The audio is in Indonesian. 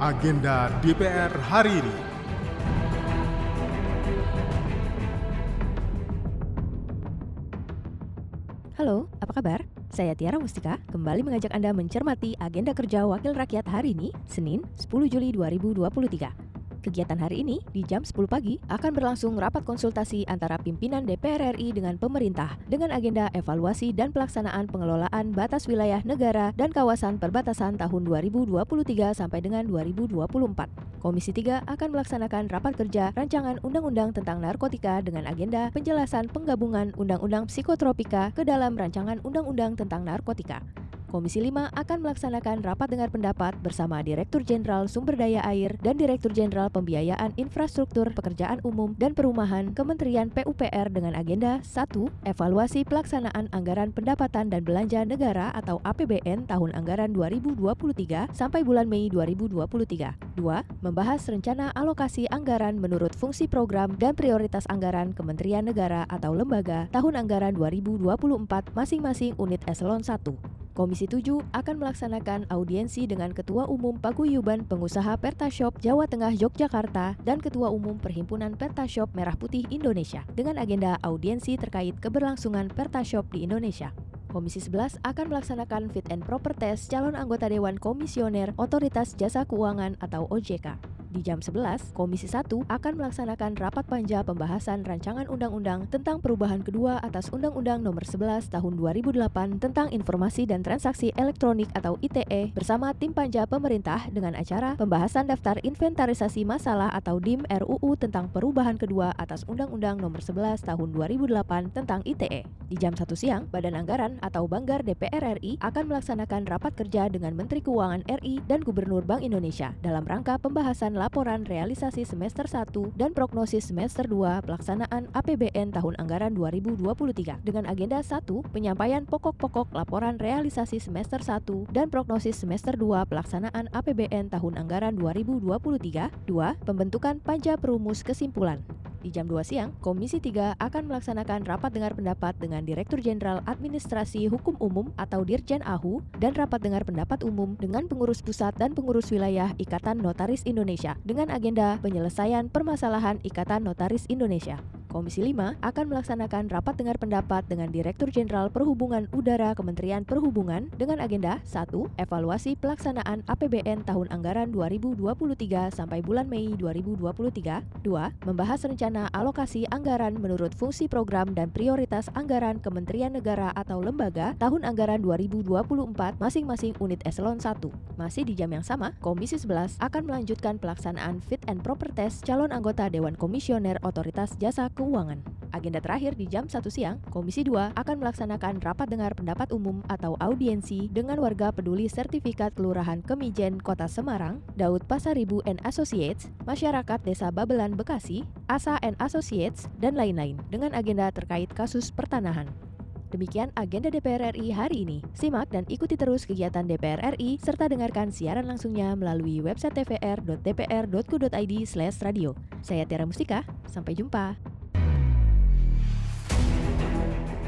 agenda DPR hari ini. Halo, apa kabar? Saya Tiara Mustika, kembali mengajak Anda mencermati agenda kerja Wakil Rakyat hari ini, Senin 10 Juli 2023. Kegiatan hari ini di jam 10 pagi akan berlangsung rapat konsultasi antara pimpinan DPR RI dengan pemerintah dengan agenda evaluasi dan pelaksanaan pengelolaan batas wilayah negara dan kawasan perbatasan tahun 2023 sampai dengan 2024. Komisi 3 akan melaksanakan rapat kerja rancangan undang-undang tentang narkotika dengan agenda penjelasan penggabungan undang-undang psikotropika ke dalam rancangan undang-undang tentang narkotika. Komisi 5 akan melaksanakan rapat dengar pendapat bersama Direktur Jenderal Sumber Daya Air dan Direktur Jenderal Pembiayaan Infrastruktur Pekerjaan Umum dan Perumahan Kementerian PUPR dengan agenda 1. Evaluasi pelaksanaan anggaran pendapatan dan belanja negara atau APBN tahun anggaran 2023 sampai bulan Mei 2023. 2. Membahas rencana alokasi anggaran menurut fungsi program dan prioritas anggaran Kementerian Negara atau lembaga tahun anggaran 2024 masing-masing unit eselon 1. Komisi 7 akan melaksanakan audiensi dengan Ketua Umum Paguyuban Pengusaha Pertashop Jawa Tengah Yogyakarta dan Ketua Umum Perhimpunan Pertashop Merah Putih Indonesia dengan agenda audiensi terkait keberlangsungan Pertashop di Indonesia. Komisi 11 akan melaksanakan fit and proper test calon anggota Dewan Komisioner Otoritas Jasa Keuangan atau OJK. Di jam 11, Komisi 1 akan melaksanakan rapat panja pembahasan rancangan undang-undang tentang perubahan kedua atas Undang-Undang Nomor 11 Tahun 2008 tentang Informasi dan Transaksi Elektronik atau ITE bersama tim panja pemerintah dengan acara pembahasan daftar inventarisasi masalah atau DIM RUU tentang perubahan kedua atas Undang-Undang Nomor 11 Tahun 2008 tentang ITE. Di jam 1 siang, Badan Anggaran atau Banggar DPR RI akan melaksanakan rapat kerja dengan Menteri Keuangan RI dan Gubernur Bank Indonesia dalam rangka pembahasan laporan realisasi semester 1 dan prognosis semester 2 pelaksanaan APBN tahun anggaran 2023 dengan agenda 1 penyampaian pokok-pokok laporan realisasi semester 1 dan prognosis semester 2 pelaksanaan APBN tahun anggaran 2023 2 pembentukan panja perumus kesimpulan di jam 2 siang, Komisi 3 akan melaksanakan rapat dengar pendapat dengan Direktur Jenderal Administrasi Hukum Umum atau Dirjen AHU dan rapat dengar pendapat umum dengan pengurus pusat dan pengurus wilayah Ikatan Notaris Indonesia dengan agenda penyelesaian permasalahan Ikatan Notaris Indonesia. Komisi 5 akan melaksanakan rapat dengar pendapat dengan Direktur Jenderal Perhubungan Udara Kementerian Perhubungan dengan agenda 1. Evaluasi pelaksanaan APBN tahun anggaran 2023 sampai bulan Mei 2023 2. Membahas rencana alokasi anggaran menurut fungsi program dan prioritas anggaran Kementerian Negara atau lembaga tahun anggaran 2024 masing-masing unit eselon 1. Masih di jam yang sama, Komisi 11 akan melanjutkan pelaksanaan fit and proper test calon anggota Dewan Komisioner Otoritas Jasa Keuangan. Agenda terakhir di jam 1 siang, Komisi 2 akan melaksanakan rapat dengar pendapat umum atau audiensi dengan warga peduli sertifikat Kelurahan Kemijen Kota Semarang, Daud Pasaribu and Associates, masyarakat Desa Babelan Bekasi, Asa and Associates, dan lain-lain dengan agenda terkait kasus pertanahan. Demikian agenda DPR RI hari ini. Simak dan ikuti terus kegiatan DPR RI serta dengarkan siaran langsungnya melalui website tvr.dpr.go.id/radio. Saya Tiara Mustika, sampai jumpa.